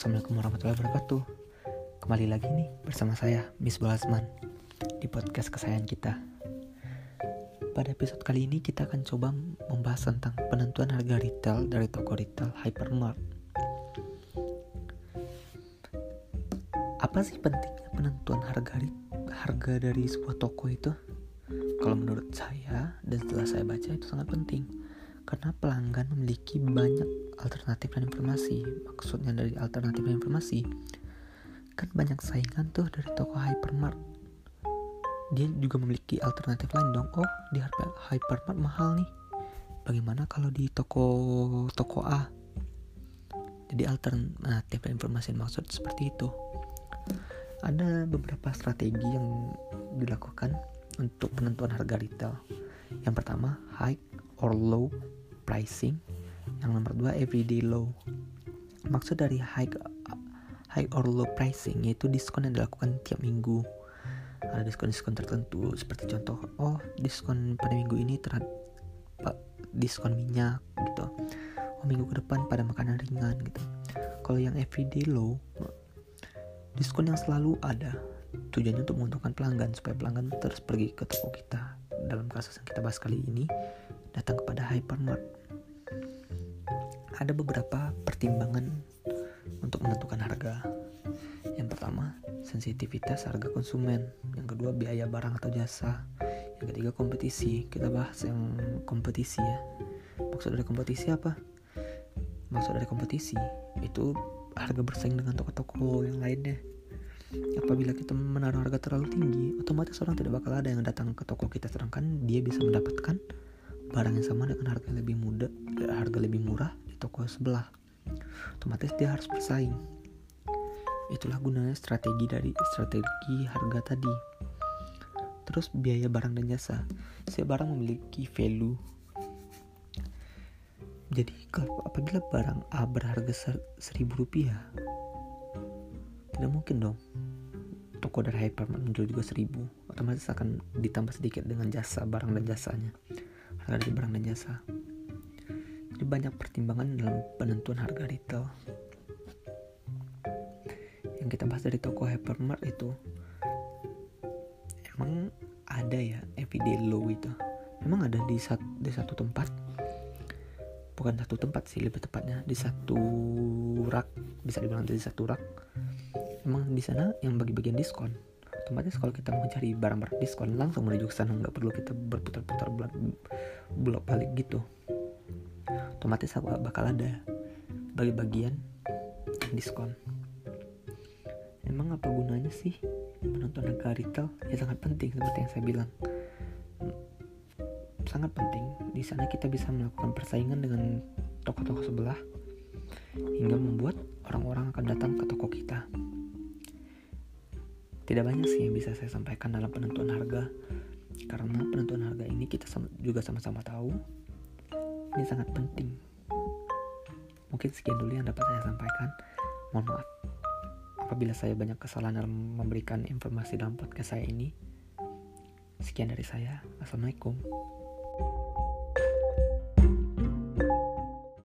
Assalamualaikum warahmatullahi wabarakatuh. Kembali lagi nih bersama saya Miss Balasman Di podcast kesayangan kita. Pada episode kali ini kita akan coba membahas tentang penentuan harga retail dari toko retail Hypermart. Apa sih pentingnya penentuan harga harga dari sebuah toko itu? Kalau menurut saya dan setelah saya baca itu sangat penting karena pelanggan memiliki banyak alternatif dan informasi. Maksudnya dari alternatif dan informasi, kan banyak saingan tuh dari toko hypermart. Dia juga memiliki alternatif lain dong. Oh, di hypermart mahal nih. Bagaimana kalau di toko toko A? Jadi alternatif dan informasi maksud seperti itu. Ada beberapa strategi yang dilakukan untuk penentuan harga retail. Yang pertama, high or low pricing. Yang nomor dua everyday low. Maksud dari high high or low pricing yaitu diskon yang dilakukan tiap minggu. Ada diskon-diskon tertentu seperti contoh oh diskon pada minggu ini terhadap diskon minyak gitu. Oh minggu ke depan pada makanan ringan gitu. Kalau yang everyday low diskon yang selalu ada. Tujuannya untuk menguntungkan pelanggan supaya pelanggan terus pergi ke toko kita. Dalam kasus yang kita bahas kali ini datang kepada hypermart ada beberapa pertimbangan untuk menentukan harga. Yang pertama, sensitivitas harga konsumen. Yang kedua, biaya barang atau jasa. Yang ketiga, kompetisi. Kita bahas yang kompetisi ya. Maksud dari kompetisi apa? Maksud dari kompetisi itu harga bersaing dengan toko-toko yang lainnya. Apabila kita menaruh harga terlalu tinggi, otomatis orang tidak bakal ada yang datang ke toko kita sedangkan dia bisa mendapatkan barang yang sama dengan harga harga lebih murah toko sebelah. Otomatis dia harus bersaing. Itulah gunanya strategi dari strategi harga tadi. Terus biaya barang dan jasa. Setiap barang memiliki value. Jadi apabila barang A berharga seribu rupiah, tidak mungkin dong toko dari hypermart menjual juga seribu otomatis akan ditambah sedikit dengan jasa barang dan jasanya harga dari barang dan jasa jadi banyak pertimbangan dalam penentuan harga retail. Yang kita bahas dari toko hypermart itu emang ada ya everyday low itu. Memang ada di satu, di satu tempat. Bukan satu tempat sih lebih tepatnya di satu rak bisa dibilang di satu rak. Emang di sana yang bagi-bagian diskon otomatis kalau kita mau cari barang-barang diskon langsung menuju ke sana nggak perlu kita berputar-putar bolak balik gitu otomatis bakal ada bagi bagian diskon. Emang apa gunanya sih menonton harga retail? Ya sangat penting seperti yang saya bilang. Sangat penting. Di sana kita bisa melakukan persaingan dengan toko-toko sebelah hingga membuat orang-orang akan datang ke toko kita. Tidak banyak sih yang bisa saya sampaikan dalam penentuan harga karena penentuan harga ini kita juga sama-sama tahu ini sangat penting. Mungkin sekian dulu yang dapat saya sampaikan. Mohon maaf apabila saya banyak kesalahan dalam memberikan informasi dalam podcast saya ini. Sekian dari saya. Assalamualaikum.